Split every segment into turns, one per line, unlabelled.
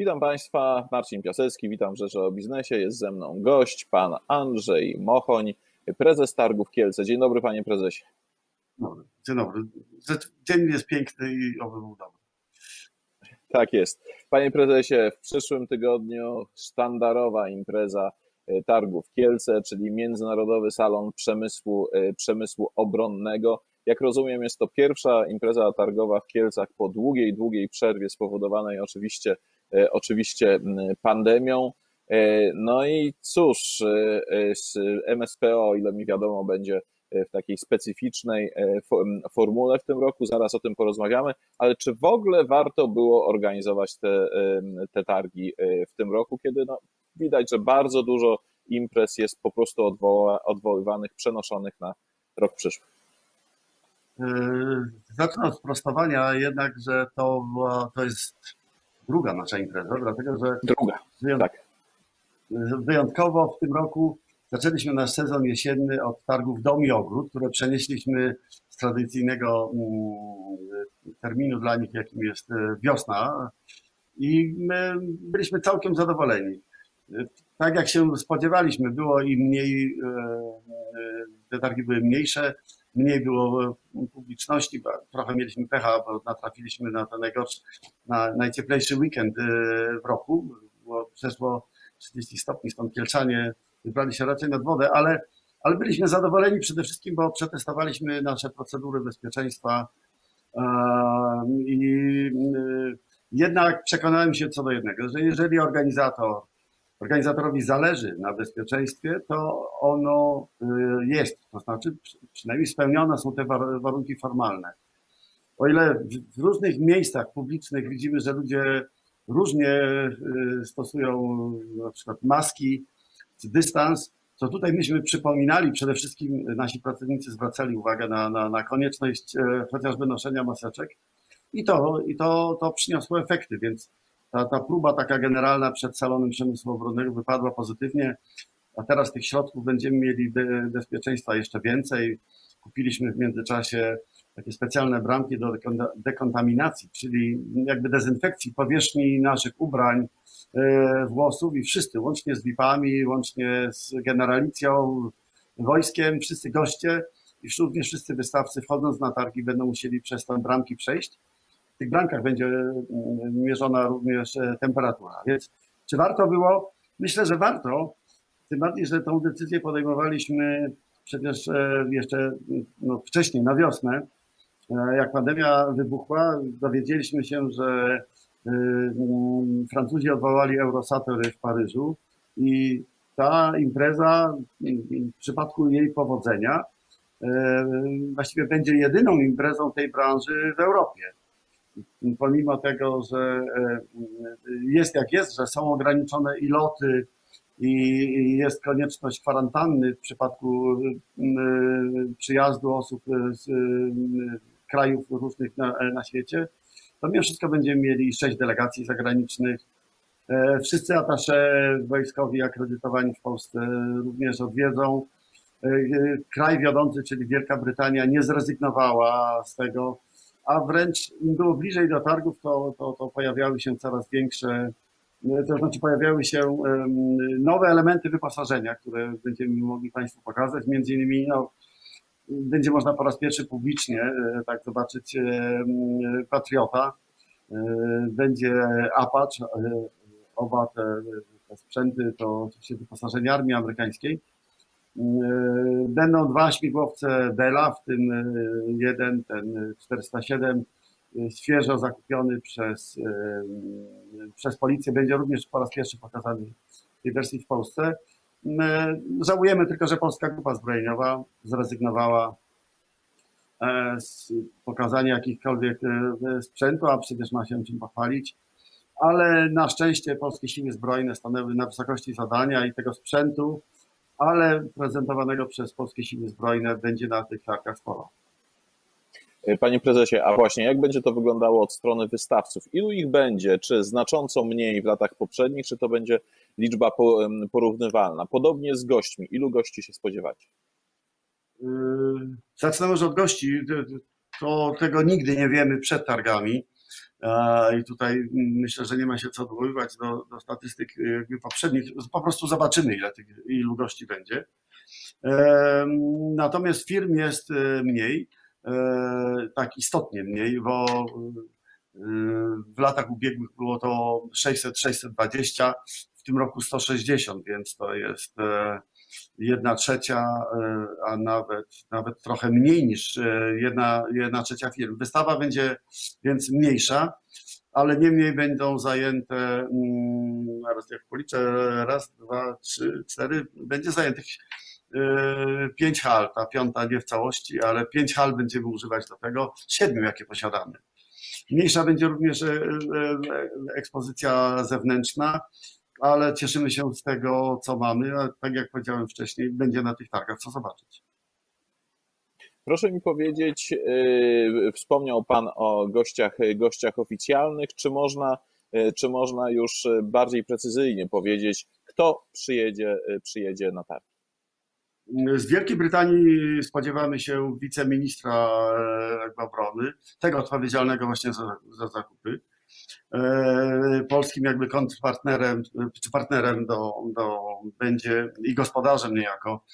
Witam Państwa, Marcin Piasecki, witam w Rzeczy o Biznesie. Jest ze mną gość, pan Andrzej Mochoń, prezes Targów Kielce. Dzień dobry, panie prezesie.
Dzień dobry. Dzień jest piękny i oby był dobry.
Tak jest. Panie prezesie, w przyszłym tygodniu sztandarowa impreza e, Targów Kielce, czyli Międzynarodowy Salon Przemysłu, e, Przemysłu Obronnego. Jak rozumiem, jest to pierwsza impreza targowa w Kielcach po długiej, długiej przerwie spowodowanej oczywiście, oczywiście pandemią. No i cóż, z MSPO, ile mi wiadomo, będzie w takiej specyficznej formule w tym roku, zaraz o tym porozmawiamy, ale czy w ogóle warto było organizować te, te targi w tym roku, kiedy no, widać, że bardzo dużo imprez jest po prostu odwoła, odwoływanych, przenoszonych na rok przyszły?
Zacznę od sprostowania jednak, że to, to jest druga nasza impreza, dlatego że
druga, tak.
wyjątkowo w tym roku Zaczęliśmy nasz sezon jesienny od targów Dom i Ogród, które przenieśliśmy z tradycyjnego mm, terminu dla nich, jakim jest e, wiosna i my byliśmy całkiem zadowoleni. Tak jak się spodziewaliśmy, było i mniej, e, e, te targi były mniejsze, mniej było publiczności, trochę mieliśmy pecha, bo natrafiliśmy na ten najgorszy, na najcieplejszy weekend w roku, było przeszło 30 stopni, stąd Kielczanie wybrali się raczej nad wodę, ale, ale byliśmy zadowoleni przede wszystkim, bo przetestowaliśmy nasze procedury bezpieczeństwa i y, jednak przekonałem się co do jednego, że jeżeli organizator, organizatorowi zależy na bezpieczeństwie, to ono y, jest, to znaczy przynajmniej spełnione są te warunki formalne. O ile w różnych miejscach publicznych widzimy, że ludzie różnie y, stosują na przykład maski, dystans, to tutaj myśmy przypominali, przede wszystkim nasi pracownicy zwracali uwagę na, na, na konieczność e, chociażby noszenia maseczek i to, i to, to przyniosło efekty, więc ta, ta próba taka generalna przed salonem przemysłu obronnego wypadła pozytywnie, a teraz tych środków będziemy mieli bezpieczeństwa jeszcze więcej. Kupiliśmy w międzyczasie takie specjalne bramki do dekontaminacji, czyli jakby dezynfekcji powierzchni naszych ubrań, e, włosów i wszyscy, łącznie z VIP-ami, łącznie z generalicją, wojskiem, wszyscy goście i również wszyscy wystawcy wchodząc na targi będą musieli przez te bramki przejść. W tych bramkach będzie mm, mierzona również e, temperatura. Więc czy warto było? Myślę, że warto, tym bardziej, że tą decyzję podejmowaliśmy przecież e, jeszcze no, wcześniej, na wiosnę, E, jak pandemia wybuchła, dowiedzieliśmy się, że mm, Francuzi odwołali Eurosatory w Paryżu i ta impreza w przypadku jej powodzenia e, właściwie będzie jedyną imprezą tej branży w Europie. Pomimo tego, że e, jest jak jest, że są ograniczone iloty i jest konieczność kwarantanny w przypadku przyjazdu osób z krajów różnych na, na świecie, to mimo wszystko będziemy mieli sześć delegacji zagranicznych. E, wszyscy atasze wojskowi akredytowani w Polsce również odwiedzą. E, kraj wiodący, czyli Wielka Brytania, nie zrezygnowała z tego, a wręcz im było bliżej do targów, to, to, to pojawiały się coraz większe, e, to znaczy pojawiały się nowe elementy wyposażenia, które będziemy mogli Państwu pokazać, między innymi no, będzie można po raz pierwszy publicznie e, tak zobaczyć e, Patriota. Będzie Apache, oba te, te sprzęty to oczywiście wyposażenie armii amerykańskiej. Będą dwa śmigłowce Bella, w tym jeden, ten 407, świeżo zakupiony przez, przez policję. Będzie również po raz pierwszy pokazany w tej wersji w Polsce. My żałujemy tylko, że Polska Grupa Zbrojeniowa zrezygnowała e, z pokazania jakichkolwiek e, sprzętu, a przecież ma się czym pochwalić. Ale na szczęście polskie siły zbrojne stanęły na wysokości zadania i tego sprzętu, ale prezentowanego przez polskie siły zbrojne będzie na tych targach sporo.
Panie prezesie, a właśnie jak będzie to wyglądało od strony wystawców? Ilu ich będzie? Czy znacząco mniej w latach poprzednich, czy to będzie liczba porównywalna? Podobnie z gośćmi. Ilu gości się spodziewacie?
Yy, zacznę może od gości. To tego nigdy nie wiemy przed targami. I tutaj myślę, że nie ma się co odwoływać do, do statystyk jakby poprzednich. Po prostu zobaczymy, ile tych ilu gości będzie. Natomiast firm jest mniej, tak istotnie mniej, bo w latach ubiegłych było to 600-620, w tym roku 160, więc to jest jedna trzecia, a nawet, nawet trochę mniej niż jedna, jedna trzecia firm. Wystawa będzie więc mniejsza, ale niemniej będą zajęte, mm, raz jak policzę, raz, dwa, trzy, cztery, będzie zajętych pięć hal, ta piąta nie w całości, ale pięć hal będziemy używać do tego, siedmiu jakie posiadamy. Mniejsza będzie również e, e, ekspozycja zewnętrzna, ale cieszymy się z tego, co mamy, a tak jak powiedziałem wcześniej, będzie na tych targach co zobaczyć.
Proszę mi powiedzieć, e, wspomniał Pan o gościach, gościach oficjalnych, czy można, czy można już bardziej precyzyjnie powiedzieć, kto przyjedzie, przyjedzie na targ?
Z Wielkiej Brytanii spodziewamy się wiceministra obrony, tego odpowiedzialnego właśnie za, za zakupy. E, polskim jakby kontrpartnerem, czy partnerem do, do, będzie i gospodarzem niejako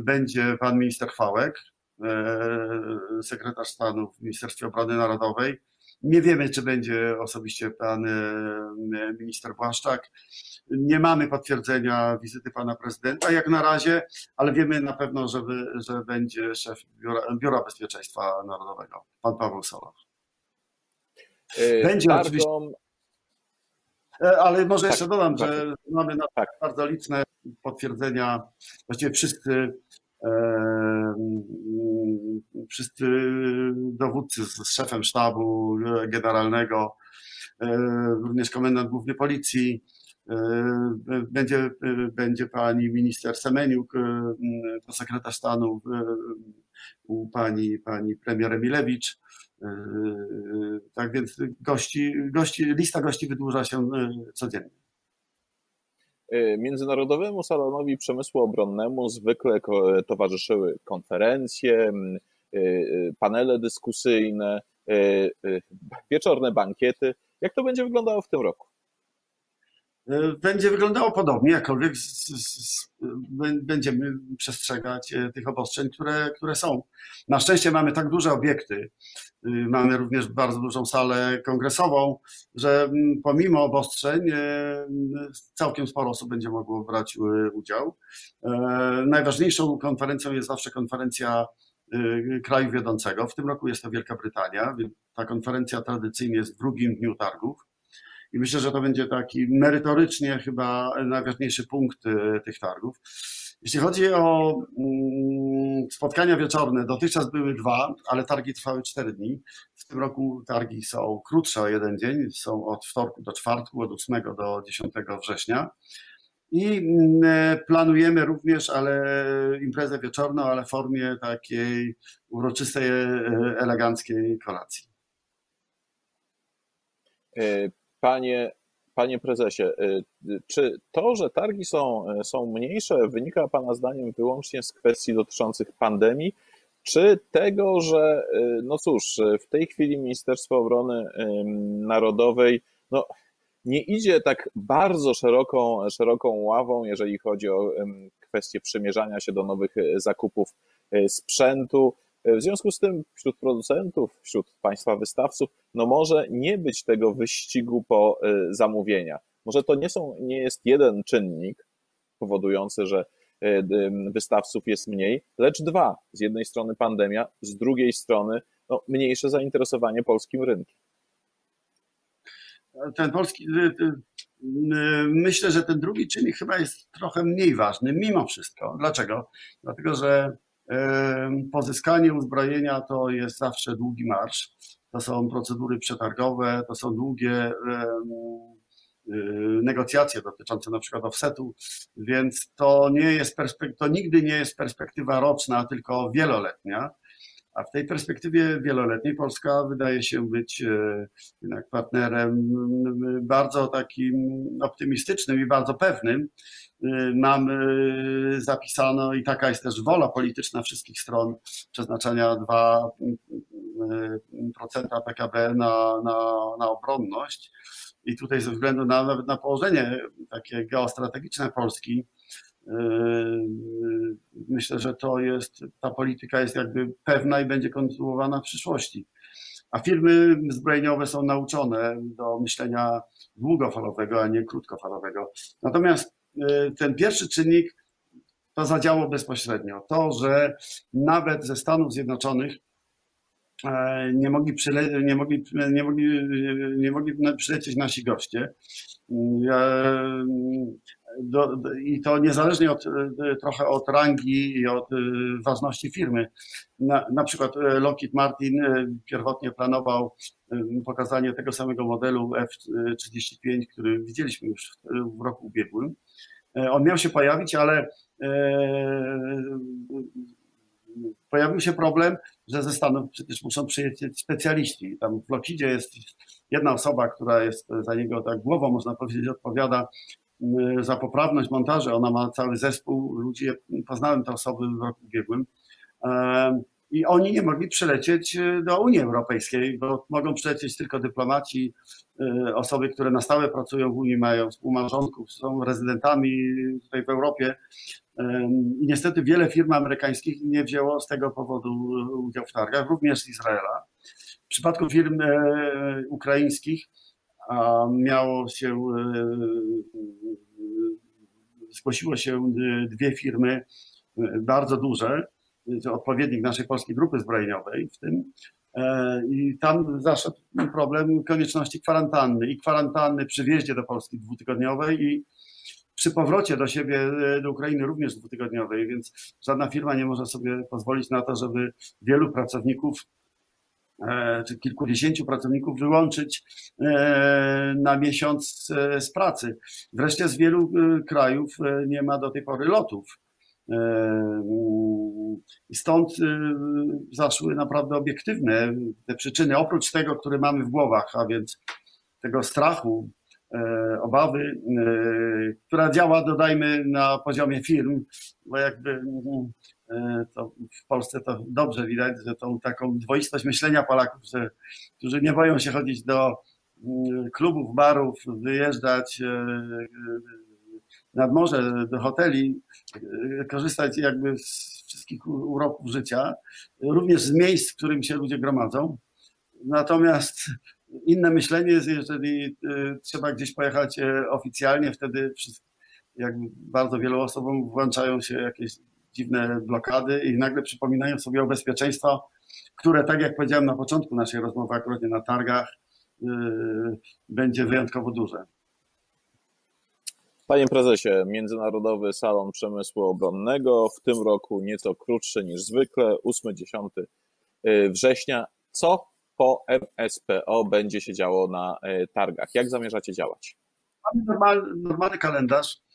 będzie pan minister Chwałek, e, sekretarz stanu w Ministerstwie Obrony Narodowej. Nie wiemy, czy będzie osobiście pan minister Błaszczak. Nie mamy potwierdzenia wizyty pana prezydenta jak na razie, ale wiemy na pewno, że, że będzie szef Biura, Biura Bezpieczeństwa Narodowego, pan Paweł Solach.
Yy, będzie Targą... oczywiście.
E, ale może tak, jeszcze dodam, tak. że mamy na tak. bardzo liczne potwierdzenia. Właściwie wszyscy, e, wszyscy dowódcy z szefem sztabu generalnego, e, również komendant główny policji, E, będzie, e, będzie pani minister Semeniuk, e, to sekretarz stanu u pani, pani premier Emilewicz. Tak więc gości, gości, lista gości wydłuża się codziennie.
Międzynarodowemu Salonowi Przemysłu Obronnemu zwykle towarzyszyły konferencje, panele dyskusyjne, wieczorne bankiety. Jak to będzie wyglądało w tym roku?
E, będzie wyglądało podobnie, jakkolwiek z, z, będziemy przestrzegać e, tych obostrzeń, które, które są. Na szczęście mamy tak duże obiekty, y, mamy również bardzo dużą salę kongresową, że pomimo obostrzeń e, całkiem sporo osób będzie mogło brać udział. Najważniejszą konferencją jest zawsze konferencja kraju wiodącego. W tym roku jest to Wielka Brytania. Ta konferencja tradycyjnie jest w drugim dniu targów. I myślę, że to będzie taki merytorycznie chyba najważniejszy punkt e, tych targów. Jeśli chodzi o mm, spotkania wieczorne, dotychczas były dwa, ale targi trwały cztery dni. W tym roku targi są krótsze o jeden dzień, są od wtorku do czwartku, od 8 do 10 września. I mm, e, planujemy również, ale imprezę wieczorną, ale w formie takiej uroczystej, e, eleganckiej kolacji.
Panie, panie prezesie, y, czy to, że targi są, są mniejsze, wynika Pana zdaniem wyłącznie z kwestii dotyczących pandemii, czy tego, że y, no cóż, w tej chwili Ministerstwo Obrony Narodowej no, nie idzie tak bardzo szeroką, szeroką ławą, jeżeli chodzi o kwestię przymierzania się do nowych zakupów y, sprzętu. W związku z tym wśród producentów, wśród państwa wystawców, no może nie być tego wyścigu po y, zamówienia. Może to nie, są, nie jest jeden czynnik powodujący, że y, wystawców jest mniej, lecz dwa. Z jednej strony pandemia, z drugiej strony no, mniejsze zainteresowanie polskim rynkiem.
Ten polski, myślę, że ten drugi czynnik chyba jest trochę mniej ważny, mimo wszystko. Dlaczego? Dlatego, że Pozyskanie uzbrojenia to jest zawsze długi marsz. To są procedury przetargowe, to są długie y, negocjacje dotyczące na przykład offsetu, więc to nie jest to nigdy nie jest perspektywa roczna, tylko wieloletnia. A w tej perspektywie wieloletniej Polska wydaje się być e, jednak partnerem bardzo takim optymistycznym i bardzo pewnym. E, mamy zapisano i taka jest też wola polityczna wszystkich stron przeznaczania 2, procenta PKB na, na, na obronność. I tutaj ze względu na, nawet na położenie takie geostrategiczne Polski, myślę, że to jest, ta polityka jest jakby pewna i będzie kontynuowana w przyszłości. A firmy zbrojeniowe są nauczone do myślenia długofalowego, a nie krótkofalowego. Natomiast y, ten pierwszy czynnik to zadziało bezpośrednio. To, że nawet ze Stanów Zjednoczonych e, nie mogli, przyle, nie, mogli, nie, mogli, nie mogli przylecieć nasi goście. Do, do, I to niezależnie od, trochę od rangi i od y, ważności firmy. Na, na przykład y, Lockheed Martin pierwotnie planował pokazanie tego samego modelu F-35, który widzieliśmy już w, roku ubiegłym. On miał się pojawić, ale pojawił się problem, że ze Stanów przecież muszą przyjechać specjaliści. Tam w Lockheedzie jest jedna osoba, która jest za niego tak głową, można powiedzieć, odpowiada za poprawność montaży. Ona ma cały zespół ludzi. Poznałem te osoby w roku ubiegłym. I oni nie mogli przylecieć y, do Unii Europejskiej, bo mogą przylecieć tylko dyplomaci, y, osoby, które na stałe pracują w Unii, mają współmałżonków, są rezydentami tutaj w Europie. I niestety wiele firm amerykańskich nie wzięło z tego powodu udziału w targach, również z Izraela. W przypadku firm e, ukraińskich miało się, e, zgłosiło się dwie firmy e, bardzo duże, odpowiednik naszej polskiej grupy zbrojeniowej w tym. E, I tam zaszedł problem konieczności kwarantanny i kwarantanny przy wjeździe do Polski dwutygodniowej i przy powrocie do siebie, do Ukrainy również dwutygodniowej, więc żadna firma nie może sobie pozwolić na to, żeby wielu pracowników E, czy kilkudziesięciu pracowników wyłączyć e, na miesiąc e, z pracy. Wreszcie z wielu krajów nie ma do tej pory lotów. I stąd zaszły naprawdę obiektywne te przyczyny, oprócz tego, które mamy w głowach, a więc tego strachu, obawy, która działa, dodajmy, na poziomie firm, bo jakby E, to w Polsce to dobrze widać, że tą taką dwoistość myślenia Polaków, że, którzy nie boją się chodzić do mm, klubów, barów, wyjeżdżać e, e, nad morze, do hoteli, korzystać jakby z wszystkich uroków życia, również z miejsc, w którym się ludzie gromadzą. Natomiast inne myślenie jest, jeżeli trzeba gdzieś pojechać oficjalnie, wtedy jakby bardzo wielu osobom włączają się jakieś dziwne blokady i nagle przypominają sobie o bezpieczeństwo, które, tak jak powiedziałem na początku naszej rozmowy, akurat na targach, yy, będzie wyjątkowo duże.
Panie prezesie, Międzynarodowy Salon Przemysłu Obronnego w tym roku nieco krótszy niż zwykle, 8-10 yy, września. Co po MSPO będzie się działo na yy, targach? Jak zamierzacie działać?
Mamy normalny, normalny kalendarz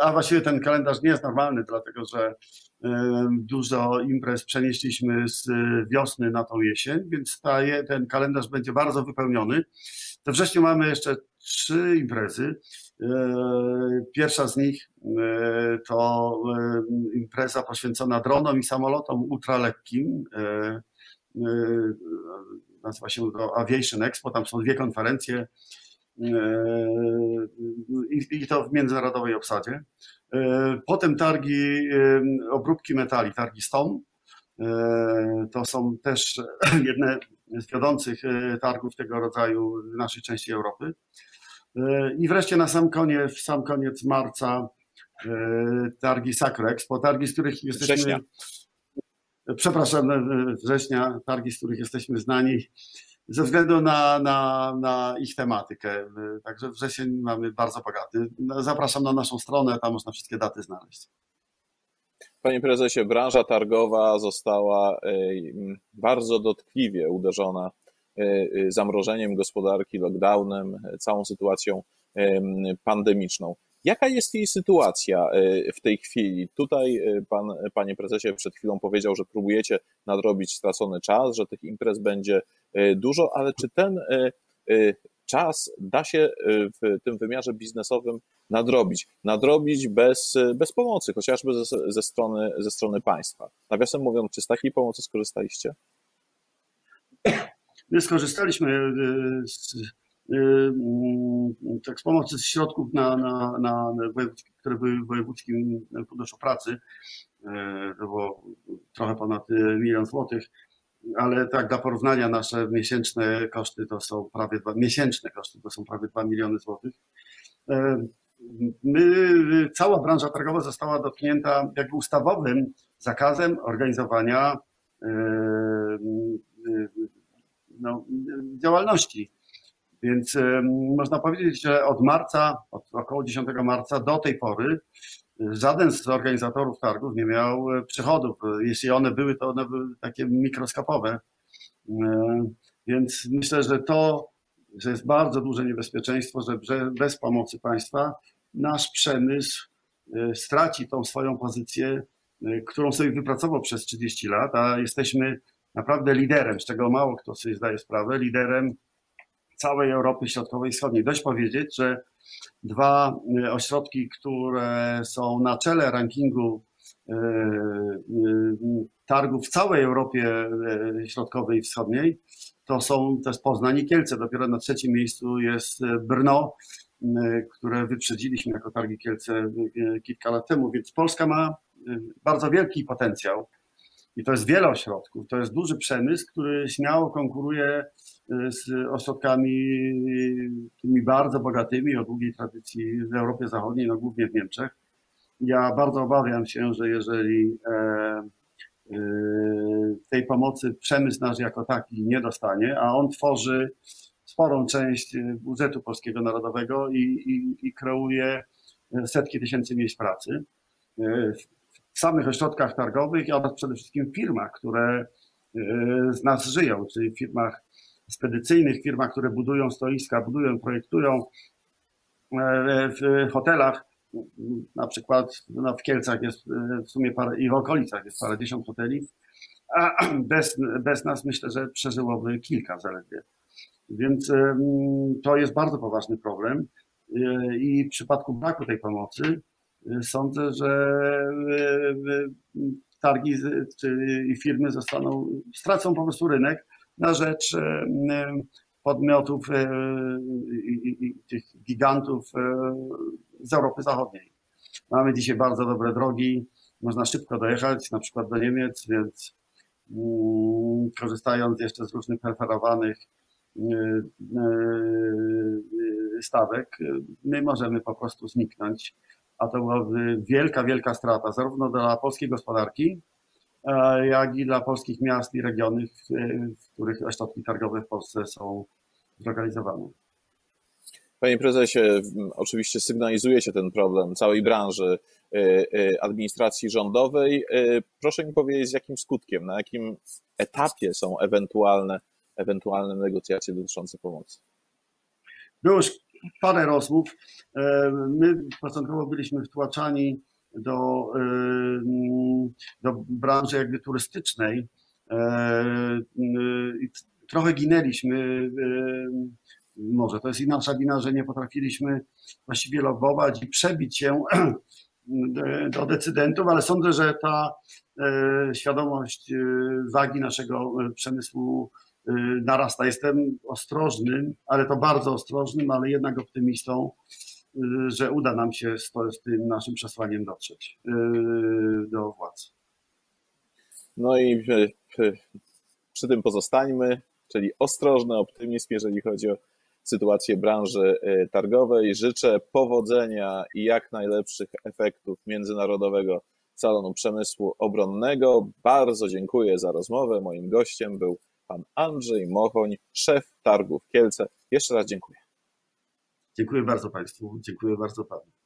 a właściwie ten kalendarz nie jest normalny, dlatego że dużo imprez przenieśliśmy z wiosny na tą jesień, więc ta, ten kalendarz będzie bardzo wypełniony. We wrześniu mamy jeszcze trzy imprezy. E, pierwsza z nich e, to impreza poświęcona dronom i samolotom ultralekkim. E, nazywa się to Aviation Expo. Tam są dwie konferencje i to w międzynarodowej obsadzie. E, potem targi e, obróbki metali, targi Stone. E, to są też jedne z wiodących targów tego rodzaju w naszej części Europy. I wreszcie na sam koniec, sam koniec marca targi Sacrex, po targi, z których jesteśmy... Września. Przepraszam, września, targi, z których jesteśmy znani ze względu na, na, na ich tematykę. Także wrzesień mamy bardzo bogaty. Zapraszam na naszą stronę, tam można wszystkie daty znaleźć.
Panie prezesie, branża targowa została bardzo dotkliwie uderzona e, e, zamrożeniem gospodarki, lockdownem, całą sytuacją pandemiczną. Jaka jest jej sytuacja e, w tej chwili? Tutaj e, pan, panie prezesie, przed chwilą powiedział, że próbujecie nadrobić stracony czas, że tych imprez będzie e, dużo, ale czy ten czas da się w tym wymiarze biznesowym nadrobić? Nadrobić bez, bez pomocy, chociażby ze, ze, strony, ze strony państwa. Nawiasem mówiąc, czy z takiej pomocy skorzystaliście?
My skorzystaliśmy z, tak z pomocy środków, na, na, na, które były w Wojewódzkim Funduszu Pracy. To było trochę ponad milion złotych ale tak dla porównania nasze miesięczne koszty to są prawie dwa, miesięczne koszty to są prawie 2 miliony złotych. E, my, cała branża targowa została dotknięta jakby ustawowym zakazem organizowania e, e, no, działalności. Więc można powiedzieć, że od marca, od około 10 marca do tej pory żaden z organizatorów targów nie miał e, przychodów. Jeśli one były, to one były takie mikroskopowe. E, więc myślę, że to, że jest bardzo duże niebezpieczeństwo, że bez pomocy państwa nasz przemysł e, straci tą swoją pozycję, którą sobie wypracował przez 30 lat, a jesteśmy naprawdę liderem, z czego mało kto sobie zdaje sprawę, liderem całej Europy Środkowej i Wschodniej. Dość powiedzieć, że dwa e, ośrodki, które są na czele rankingu e, e, targów w całej Europie Środkowej i Wschodniej, to są jest Poznań i Kielce. Dopiero na trzecim miejscu jest Brno, które wyprzedziliśmy jako targi Kielce kilka lat temu. Więc Polska ma bardzo wielki potencjał i to jest wiele ośrodków. To jest duży przemysł, który śmiało konkuruje z ośrodkami tymi bardzo bogatymi, o długiej tradycji w Europie Zachodniej, no głównie w Niemczech. Ja bardzo obawiam się, że jeżeli e, e, tej pomocy przemysł nasz jako taki nie dostanie, a on tworzy sporą część budżetu polskiego narodowego i, i, i kreuje setki tysięcy miejsc pracy e, w samych ośrodkach targowych oraz przede wszystkim w firmach, które z nas żyją, czyli w firmach spedycyjnych, firmach, które budują stoiska, budują, projektują e, w hotelach, na przykład no w Kielcach jest e, w sumie parę, i w okolicach jest parę dziesiąt hoteli, a bez, bez nas myślę, że przeżyłoby kilka zaledwie. Więc to jest bardzo poważny problem e, i w przypadku braku tej pomocy sądzę, że targi czy firmy zostaną, stracą po prostu rynek, na rzecz e, podmiotów e, i tych gigantów z Europy Zachodniej. Mamy dzisiaj bardzo dobre drogi, można szybko dojechać, na przykład do Niemiec, więc mm, korzystając jeszcze z różnych preferowanych stawek, my możemy po prostu zniknąć, a to byłaby wielka, wielka strata zarówno dla polskiej gospodarki, jak i dla polskich miast i regionów, w których ośrodki targowe w Polsce są zlokalizowane.
Panie prezesie, oczywiście sygnalizuje się ten problem całej branży y, y, administracji rządowej. Proszę mi powiedzieć, z jakim skutkiem, na jakim etapie są ewentualne, ewentualne negocjacje dotyczące pomocy?
Było już parę rozmów. My początkowo byliśmy wtłaczani do, do branży jakby turystycznej. E, trochę ginęliśmy, może to jest i nasza wina, że nie potrafiliśmy właściwie lobować i przebić się do decydentów, ale sądzę, że ta świadomość wagi naszego przemysłu narasta. Jestem ostrożnym, ale to bardzo ostrożnym, ale jednak optymistą, Y, że uda nam się z, z tym naszym przesłaniem dotrzeć y, do władz.
No i przy tym pozostańmy, czyli ostrożny optymizm, jeżeli chodzi o sytuację branży y, targowej. Życzę powodzenia i jak najlepszych efektów Międzynarodowego Salonu Przemysłu Obronnego. Bardzo dziękuję za rozmowę. Moim gościem był pan Andrzej Mochoń, szef targów Kielce. Jeszcze raz dziękuję.
Dziękuję bardzo Państwu, dziękuję bardzo Panu.